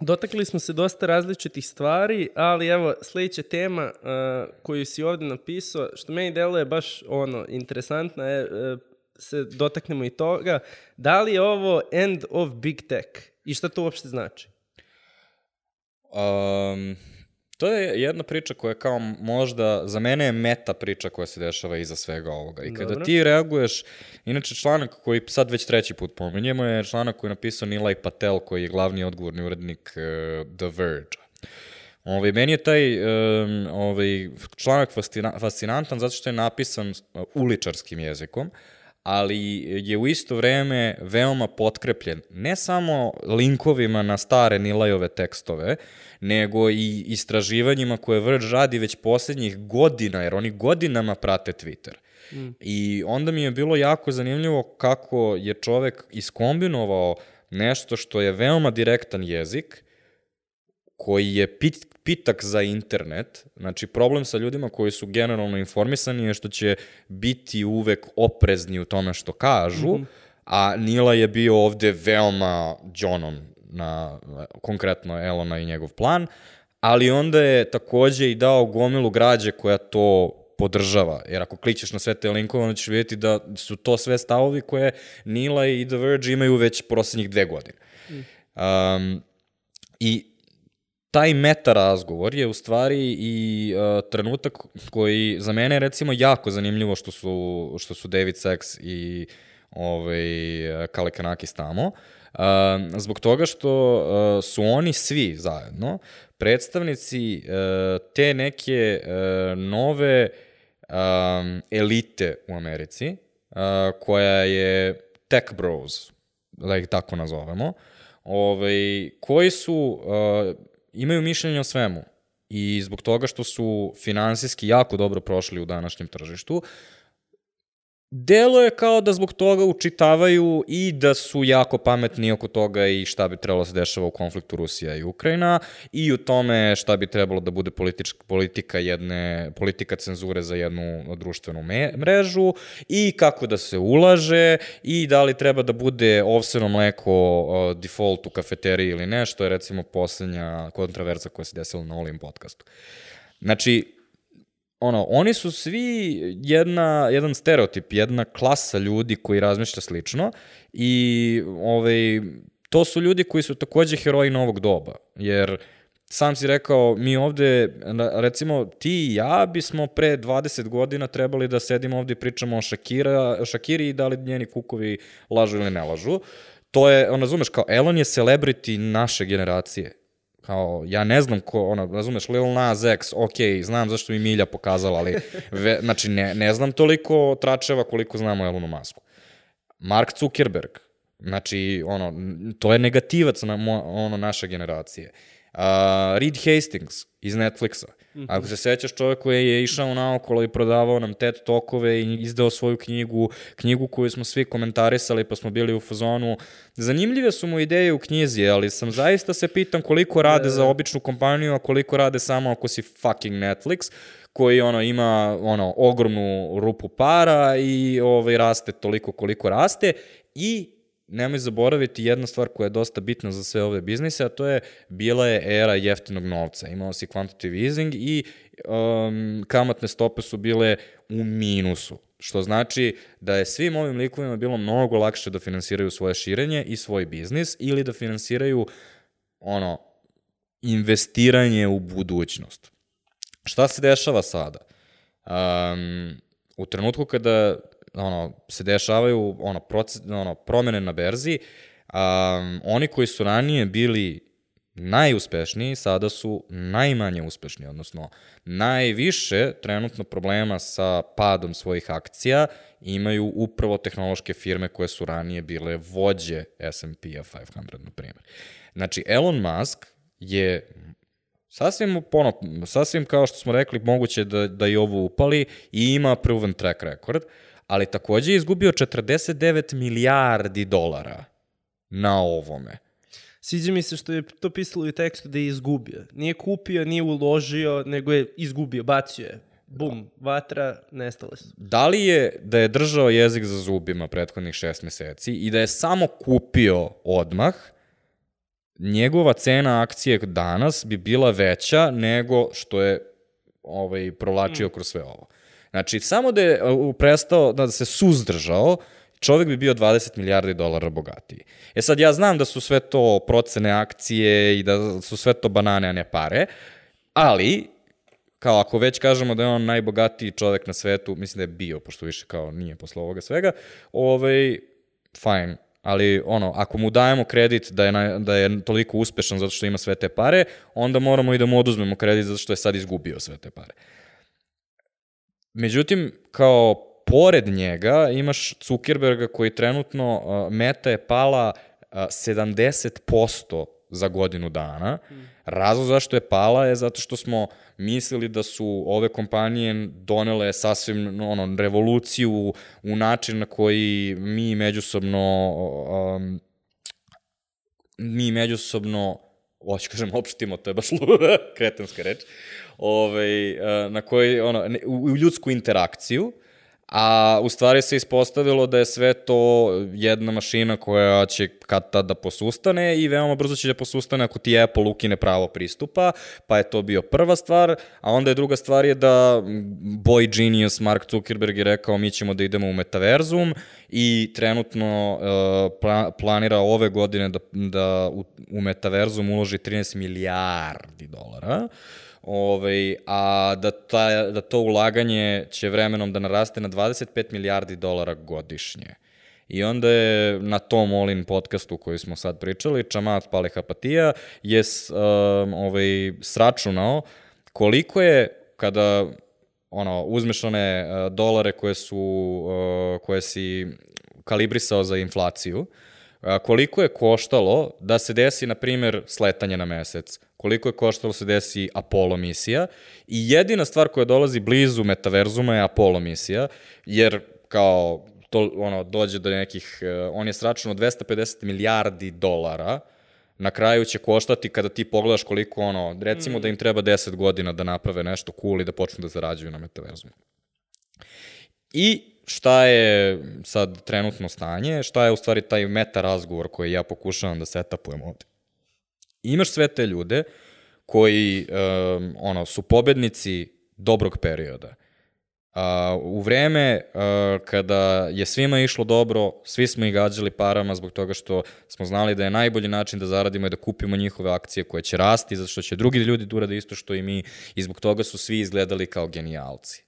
Dotakli smo se dosta različitih stvari, ali evo, sledeća tema uh, koju si ovde napisao, što meni deluje baš ono, interesantna je, uh, se dotaknemo i toga, da li je ovo end of big tech i šta to uopšte znači? Um, To je jedna priča koja kao možda, za mene je meta priča koja se dešava iza svega ovoga. I kada Dobro. ti reaguješ, inače članak koji sad već treći put pomenjemo je članak koji je napisao Nilay Patel koji je glavni odgovorni urednik uh, The Verge. Ovaj, meni je taj um, ovaj, članak fascina, fascinantan zato što je napisan uh, uličarskim jezikom, ali je u isto vreme veoma potkrepljen ne samo linkovima na stare Nilajove tekstove, nego i istraživanjima koje Verge radi već poslednjih godina, jer oni godinama prate Twitter. Mm. I onda mi je bilo jako zanimljivo kako je čovek iskombinovao nešto što je veoma direktan jezik, koji je pit, pitak za internet. Znači, problem sa ljudima koji su generalno informisani je što će biti uvek oprezni u tome što kažu, mm -hmm. a Nila je bio ovde veoma džonom na konkretno Elona i njegov plan, ali onda je takođe i dao gomilu građe koja to podržava, jer ako kličeš na sve te linkove, onda ćeš vidjeti da su to sve stavovi koje Nila i The Verge imaju već poslednjih dve godine. Um, I taj meta razgovor je u stvari i uh, trenutak koji za mene je recimo jako zanimljivo što su, što su David Sachs i ovaj, Kale Kanakis tamo, zbog toga što uh, su oni svi zajedno predstavnici uh, te neke uh, nove um, elite u Americi, uh, koja je tech bros, da ih tako nazovemo, ovaj, koji su, uh, imaju mišljenje o svemu i zbog toga što su finansijski jako dobro prošli u današnjem tržištu, Delo je kao da zbog toga učitavaju i da su jako pametni oko toga i šta bi trebalo da se dešava u konfliktu Rusija i Ukrajina i u tome šta bi trebalo da bude politička, politika jedne, politika cenzure za jednu društvenu me, mrežu i kako da se ulaže i da li treba da bude ovseno mleko uh, default u kafeteriji ili ne, što je recimo poslednja kontraverza koja se desila na ovom podcastu. Znači, ono, oni su svi jedna, jedan stereotip, jedna klasa ljudi koji razmišlja slično i ovaj, to su ljudi koji su takođe heroji novog doba, jer sam si rekao, mi ovde, recimo ti i ja bismo pre 20 godina trebali da sedimo ovde i pričamo o Shakira, Shakiri i da li njeni kukovi lažu ili ne lažu. To je, on razumeš, kao Elon je celebrity naše generacije kao, ja ne znam ko, ono, razumeš, Lil Nas X, ok, znam zašto mi Milja pokazala, ali, ve, znači, ne, ne znam toliko tračeva koliko znamo Elonu Masku. Mark Zuckerberg, znači, ono, to je negativac na, ono, naše generacije. Uh, Reed Hastings iz Netflixa. Mm -hmm. Ako se sećaš čovjek koji je išao naokolo i prodavao nam TED tokove i izdao svoju knjigu, knjigu koju smo svi komentarisali pa smo bili u fazonu. Zanimljive su mu ideje u knjizi, ali sam zaista se pitam koliko rade za običnu kompaniju, a koliko rade samo ako si fucking Netflix koji ono ima ono ogromnu rupu para i ovaj raste toliko koliko raste i nemoj zaboraviti jedna stvar koja je dosta bitna za sve ove biznise, a to je bila je era jeftinog novca. Imao si quantitative easing i um, kamatne stope su bile u minusu. Što znači da je svim ovim likovima bilo mnogo lakše da finansiraju svoje širenje i svoj biznis ili da finansiraju ono, investiranje u budućnost. Šta se dešava sada? Um, u trenutku kada ono, se dešavaju ono, proces, ono, promene na berzi, um, oni koji su ranije bili najuspešniji, sada su najmanje uspešni, odnosno najviše trenutno problema sa padom svojih akcija imaju upravo tehnološke firme koje su ranije bile vođe S&P-a 500, na primjer. Znači, Elon Musk je sasvim, ono, sasvim kao što smo rekli, moguće da, da i ovo upali i ima proven track record, uh, ali takođe je izgubio 49 milijardi dolara na ovome. Sviđa mi se što je to pisalo u tekstu da je izgubio. Nije kupio, nije uložio, nego je izgubio, bacio je. Bum, vatra, nestale su. Da li je da je držao jezik za zubima prethodnih šest meseci i da je samo kupio odmah, njegova cena akcije danas bi bila veća nego što je ovaj, provlačio mm. kroz sve ovo. Znači, samo da je uh, prestao, da se suzdržao, čovek bi bio 20 milijardi dolara bogatiji. E sad, ja znam da su sve to procene akcije i da su sve to banane, a ne pare, ali, kao ako već kažemo da je on najbogatiji čovek na svetu, mislim da je bio, pošto više kao nije posle ovoga svega, ovaj, fajn, ali ono, ako mu dajemo kredit da je, na, da je toliko uspešan zato što ima sve te pare, onda moramo i da mu oduzmemo kredit zato što je sad izgubio sve te pare. Međutim, kao pored njega imaš Zuckerberga koji trenutno, uh, meta je pala uh, 70% za godinu dana. Hmm. Razlog zašto je pala je zato što smo mislili da su ove kompanije donele sasvim ono, revoluciju u način na koji mi međusobno um, mi međusobno hoću kažem opštimo, to je baš kretenska reč, ovaj, na koji, ono, u, u ljudsku interakciju, a u stvari se ispostavilo da je sve to jedna mašina koja će kad tad da posustane i veoma brzo će da posustane ako ti Apple ukine pravo pristupa, pa je to bio prva stvar, a onda je druga stvar je da boy genius Mark Zuckerberg je rekao mi ćemo da idemo u metaverzum i trenutno uh, planira ove godine da, da u, u metaverzum uloži 13 milijardi dolara. Uh, ovaj, a da, ta, da to ulaganje će vremenom da naraste na 25 milijardi dolara godišnje. I onda je na tom Olin podcastu koji smo sad pričali, Čamat Palehapatija je um, ovaj, sračunao koliko je kada ono, uzmeš one uh, dolare koje su, uh, koje si kalibrisao za inflaciju, uh, koliko je koštalo da se desi, na primjer, sletanje na mesec, koliko je koštalo da se desi Apollo misija i jedina stvar koja dolazi blizu metaverzuma je Apollo misija, jer kao to ono dođe do nekih uh, on je sračunao 250 milijardi dolara na kraju će koštati kada ti pogledaš koliko ono, recimo mm. da im treba 10 godina da naprave nešto cool i da počnu da zarađuju na metaverzumu. I šta je sad trenutno stanje, šta je u stvari taj meta razgovor koji ja pokušavam da setapujem ovde. Imaš sve te ljude koji um, ono, su pobednici dobrog perioda. A, u vreme a, kada je svima išlo dobro, svi smo ih gađali parama zbog toga što smo znali da je najbolji način da zaradimo i da kupimo njihove akcije koje će rasti, zato što će drugi ljudi da urade isto što i mi i zbog toga su svi izgledali kao genijalci.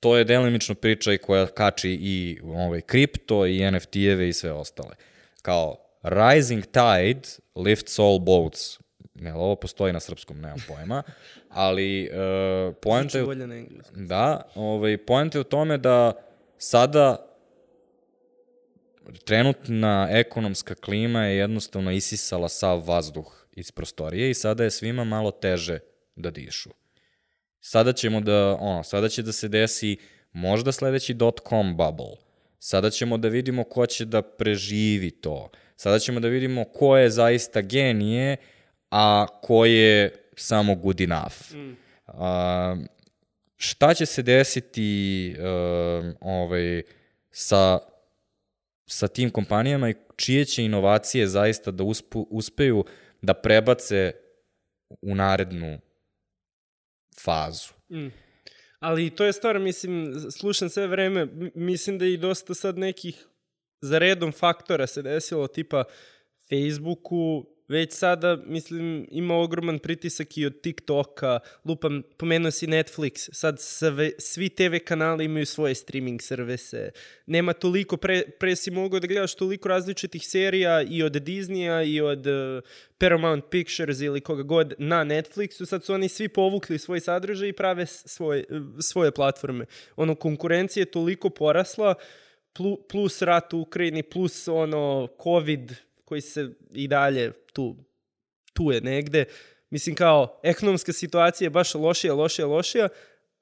To je delimično priča i koja kači i ovaj, kripto i NFT-eve i sve ostale. Kao rising tide lifts all boats ne, ovo postoji na srpskom, nemam pojma, ali uh, poenta je... bolje na engleskom. Da, ovaj, poenta je u tome da sada trenutna ekonomska klima je jednostavno isisala sav vazduh iz prostorije i sada je svima malo teže da dišu. Sada ćemo da, ono, sada će da se desi možda sledeći dot-com bubble. Sada ćemo da vidimo ko će da preživi to. Sada ćemo da vidimo ko je zaista genije a ko je samo good enough. Mm. A, šta će se desiti uh, ovaj, sa, sa tim kompanijama i čije će inovacije zaista da uspu, uspeju da prebace u narednu fazu. Mm. Ali to je stvar, mislim, slušam sve vreme, mislim da i dosta sad nekih za redom faktora se desilo, tipa Facebooku već sada, mislim, ima ogroman pritisak i od TikToka, lupam, pomenuo si Netflix, sad sve, svi TV kanali imaju svoje streaming servise, nema toliko, pre, pre si mogao da gledaš toliko različitih serija i od Disneya i od uh, Paramount Pictures ili koga god na Netflixu, sad su oni svi povukli svoj sadržaj i prave svoje, svoje platforme. Ono, konkurencija je toliko porasla, plus rat u Ukrajini, plus ono, COVID, koji se i dalje tu, tu je negde. Mislim kao, ekonomska situacija je baš lošija, lošija, lošija,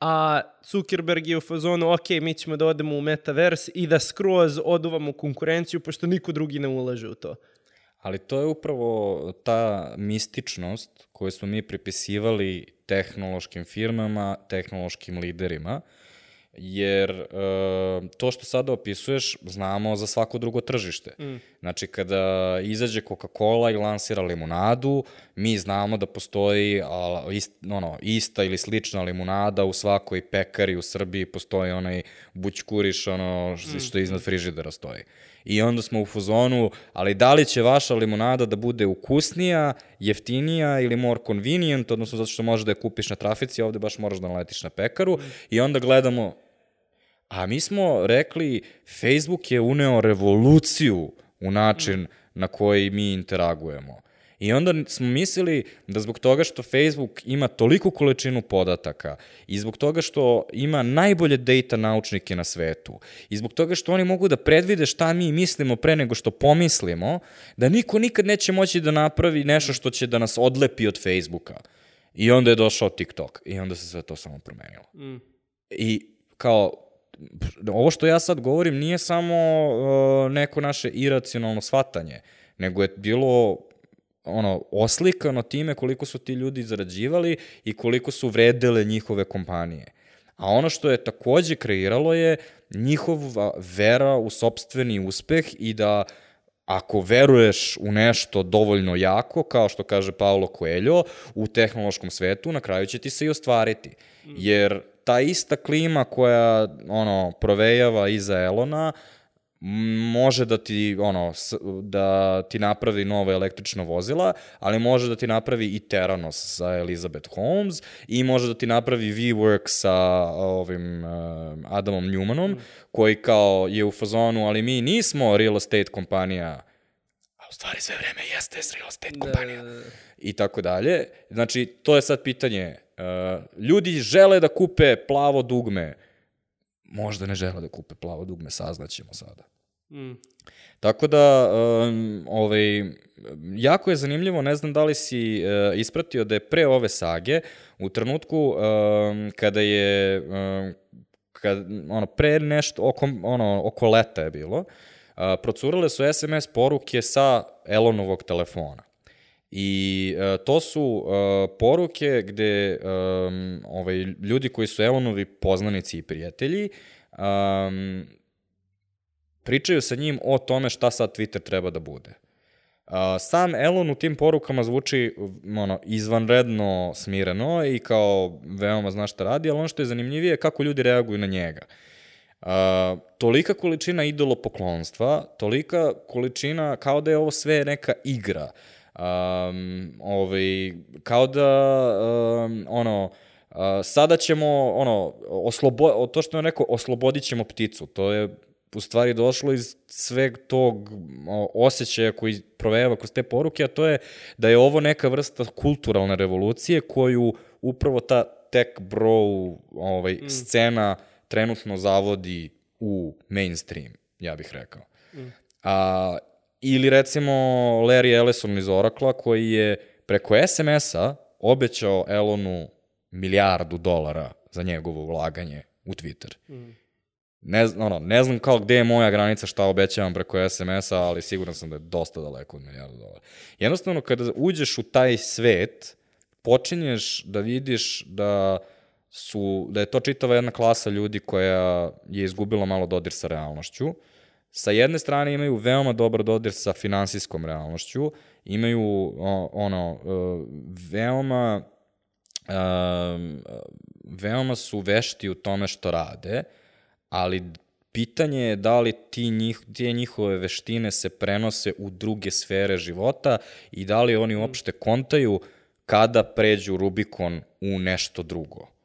a Zuckerberg je u fazonu, ok, mi ćemo da odemo u metavers i da skroz oduvamo konkurenciju, pošto niko drugi ne ulaže u to. Ali to je upravo ta mističnost koju smo mi pripisivali tehnološkim firmama, tehnološkim liderima, jer e, to što sada opisuješ znamo za svako drugo tržište. Mm. Znači, kada izađe Coca-Cola i lansira limunadu, mi znamo da postoji a, ist, ono, ista ili slična limunada u svakoj pekari u Srbiji, postoji onaj bućkuriš, ono mm. što iznad frižidera stoji. I onda smo u fuzonu, ali da li će vaša limunada da bude ukusnija, jeftinija ili more convenient, odnosno zato što možeš da je kupiš na trafici, ovde baš moraš da naletiš na pekaru mm. i onda gledamo A mi smo rekli, Facebook je uneo revoluciju u način na koji mi interagujemo. I onda smo mislili da zbog toga što Facebook ima toliku količinu podataka i zbog toga što ima najbolje data naučnike na svetu i zbog toga što oni mogu da predvide šta mi mislimo pre nego što pomislimo, da niko nikad neće moći da napravi nešto što će da nas odlepi od Facebooka. I onda je došao TikTok i onda se sve to samo promenilo. Mm. I kao ovo što ja sad govorim nije samo uh, neko naše iracionalno shvatanje, nego je bilo ono, oslikano time koliko su ti ljudi zarađivali i koliko su vredele njihove kompanije. A ono što je takođe kreiralo je njihova vera u sobstveni uspeh i da ako veruješ u nešto dovoljno jako, kao što kaže Paolo Coelho, u tehnološkom svetu, na kraju će ti se i ostvariti. Mm. Jer ta ista klima koja ono provejava iza Elona može da ti ono da ti napravi nova električna vozila, ali može da ti napravi i Teranos sa Elizabeth Holmes i može da ti napravi WeWork sa ovim uh, Adamom Newmanom, koji kao je u fazonu, ali mi nismo real estate kompanija, a u stvari sve vreme jeste real estate kompanija Da, i tako dalje. Znači, to je sad pitanje. Uh, ljudi žele da kupe plavo dugme. Možda ne žele da kupe plavo dugme, saznaćemo sada. mm. Tako da, um, ovaj, jako je zanimljivo, ne znam da li si uh, ispratio da je pre ove sage, u trenutku um, kada je, um, kad, ono, pre nešto, oko, ono, oko leta je bilo, uh, procurale su SMS poruke sa Elonovog telefona. I uh, to su uh, poruke gde um, ovaj, ljudi koji su Elonovi poznanici i prijatelji um, pričaju sa njim o tome šta sad Twitter treba da bude. Uh, sam Elon u tim porukama zvuči ono, izvanredno smireno i kao veoma zna šta radi, ali ono što je zanimljivije je kako ljudi reaguju na njega. Uh, tolika količina idolopoklonstva, tolika količina, kao da je ovo sve neka igra. Um, ovaj, kao da, um, ono, uh, sada ćemo, ono, oslobo, to što je rekao, oslobodit ćemo pticu. To je u stvari došlo iz sveg tog osjećaja koji provejava kroz te poruke, a to je da je ovo neka vrsta kulturalne revolucije koju upravo ta tech bro ovaj, mm. scena trenutno zavodi u mainstream, ja bih rekao. Mm. A, ili recimo Larry Ellison iz Oracle koji je preko SMS-a obećao Elonu milijardu dolara za njegovo ulaganje u Twitter. Mm. Ne, ono, ne znam kao gde je moja granica šta obećavam preko SMS-a, ali siguran sam da je dosta daleko od milijardu dolara. Jednostavno, kada uđeš u taj svet, počinješ da vidiš da su, da je to čitava jedna klasa ljudi koja je izgubila malo dodir sa realnošću. Sa jedne strane imaju veoma dobar dodir sa finansijskom realnošću, imaju ono, veoma um, veoma su vešti u tome što rade, ali pitanje je da li ti njih, te njihove veštine se prenose u druge sfere života i da li oni uopšte kontaju kada pređu Rubikon u nešto drugo.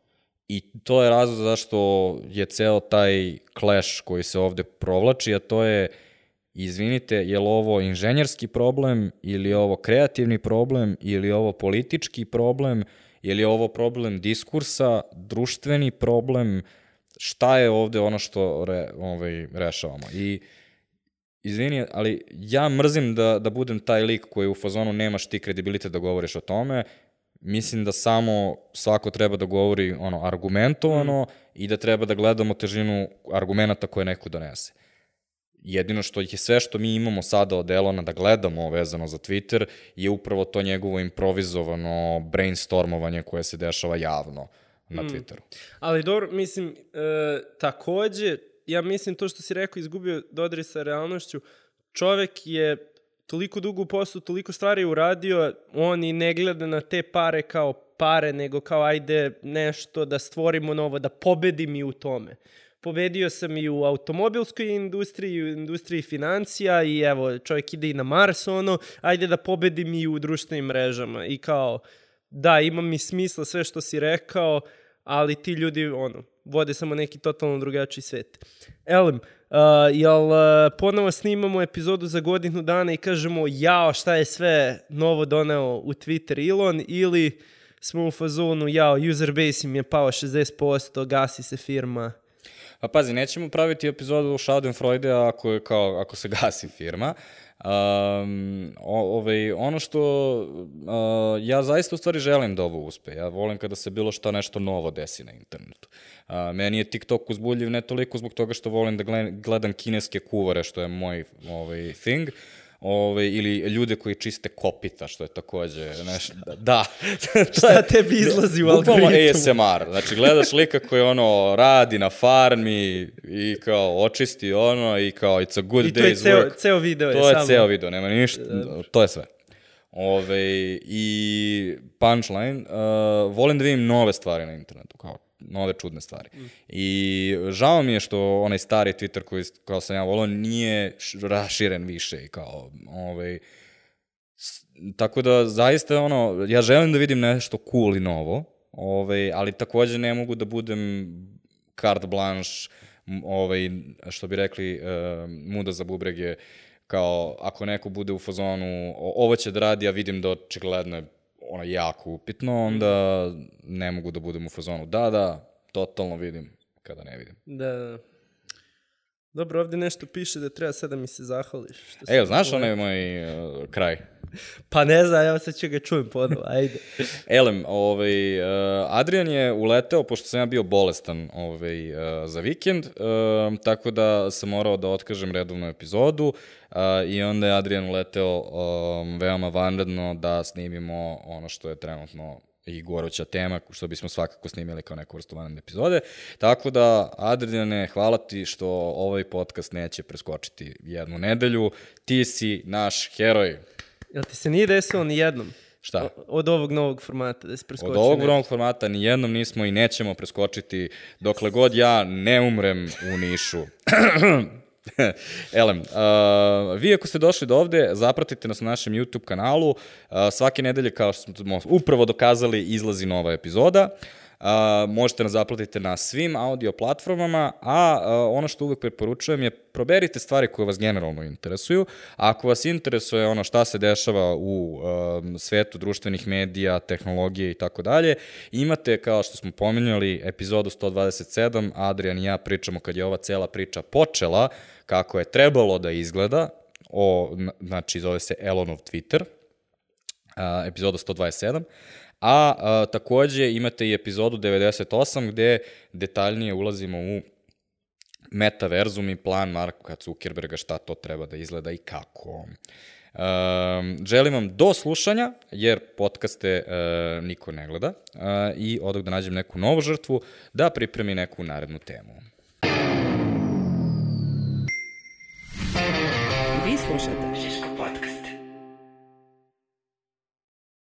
I to je razlog zašto je ceo taj clash koji se ovde provlači, a to je, izvinite, je li ovo inženjerski problem, ili je ovo kreativni problem, ili je ovo politički problem, ili je ovo problem diskursa, društveni problem, šta je ovde ono što re, ovaj, rešavamo. I izvini, ali ja mrzim da, da budem taj lik koji u fazonu nemaš ti kredibilitet da govoriš o tome, mislim da samo svako treba da govori ono argumentovano mm. i da treba da gledamo težinu argumenta koje neko donese. Jedino što je sve što mi imamo sada od Elona da gledamo vezano za Twitter je upravo to njegovo improvizovano brainstormovanje koje se dešava javno na mm. Twitteru. Ali dobro, mislim, e, takođe, ja mislim to što si rekao, izgubio dodri sa realnošću, čovek je toliko dugo u poslu, toliko stvari uradio, on i ne gleda na te pare kao pare, nego kao ajde nešto da stvorimo novo, da pobedim i u tome. Pobedio sam i u automobilskoj industriji, u industriji financija i evo, čovjek ide i na Mars, ono, ajde da pobedim i u društvenim mrežama. I kao, da, ima mi smisla sve što si rekao, ali ti ljudi, ono, vode samo neki totalno drugačiji svet. Elem, uh, jel uh, ponovo snimamo epizodu za godinu dana i kažemo jao šta je sve novo doneo u Twitter Elon ili smo u fazonu jao user base im je pao 60%, gasi se firma. Pa pazi, nećemo praviti epizodu Schadenfreude ako, je kao, ako se gasi firma. Um, o, ovaj, ono što uh, ja zaista u stvari želim da ovo uspe. Ja volim kada se bilo šta nešto novo desi na internetu. Uh, meni je TikTok uzbuljiv ne toliko zbog toga što volim da gledam kineske kuvare, što je moj ovaj, thing, ove, ili ljude koji čiste kopita, što je takođe, neš, da. Šta tebi izlazi u algoritmu? Bukvalno ASMR, znači gledaš lika koji ono radi na farmi i kao očisti ono i kao it's a good I day's I to je ceo, work. ceo video to je, je samo. ceo video, nema ništa, to je sve. Ove, I punchline, uh, volim da vidim nove stvari na internetu, kao nove čudne stvari. Mm. I žao mi je što onaj stari Twitter koji kao sam ja volao nije raširen više i kao ovaj, tako da zaista ono, ja želim da vidim nešto cool i novo, ovaj, ali takođe ne mogu da budem carte blanche, ovaj, što bi rekli, uh, muda za bubrege, kao ako neko bude u fazonu ovo će da radi, a vidim da očigledno je ono jako upitno, onda ne mogu da budem u fazonu da, da, totalno vidim kada ne vidim. Da, da. Dobro, ovde nešto piše da treba sad da mi se zahvališ. Što Evo, znaš onaj moj uh, kraj? Pa ne znam, ja sad ću ga čujem ponovo, ajde. Elem, ovaj, uh, Adrian je uleteo, pošto sam ja bio bolestan ovaj, uh, za vikend, uh, tako da sam morao da otkažem redovnu epizodu uh, i onda je Adrian uleteo um, veoma vanredno da snimimo ono što je trenutno i goruća tema, što bismo svakako snimili kao neku vrstu vanredne epizode. Tako da, Adriane, hvala ti što ovaj podcast neće preskočiti jednu nedelju. Ti si naš heroj. Jel ti se nije desilo ni jednom? Šta? Od ovog novog formata da se preskoči. Od ovog novog formata ni jednom nismo i nećemo preskočiti dokle god ja ne umrem u Nišu. Elem, uh, vi ako ste došli do ovde, zapratite nas na našem YouTube kanalu. Uh, svake nedelje, kao što smo upravo dokazali, izlazi nova epizoda. Uh, možete nas zaplatiti na svim audio platformama, a uh, ono što uvek preporučujem je proberite stvari koje vas generalno interesuju. Ako vas interesuje ono šta se dešava u um, svetu društvenih medija, tehnologije i tako dalje, imate, kao što smo pominjali, epizodu 127, Adrian i ja pričamo kad je ova cela priča počela, kako je trebalo da izgleda, o, znači zove se Elonov Twitter, a, epizoda 127, a, a takođe imate i epizodu 98 gde detaljnije ulazimo u metaverzum i plan Marka Zuckerberga šta to treba da izgleda i kako. Um, želim vam do slušanja, jer podcaste uh, niko ne gleda uh, i odak da nađem neku novu žrtvu da pripremi neku narednu temu.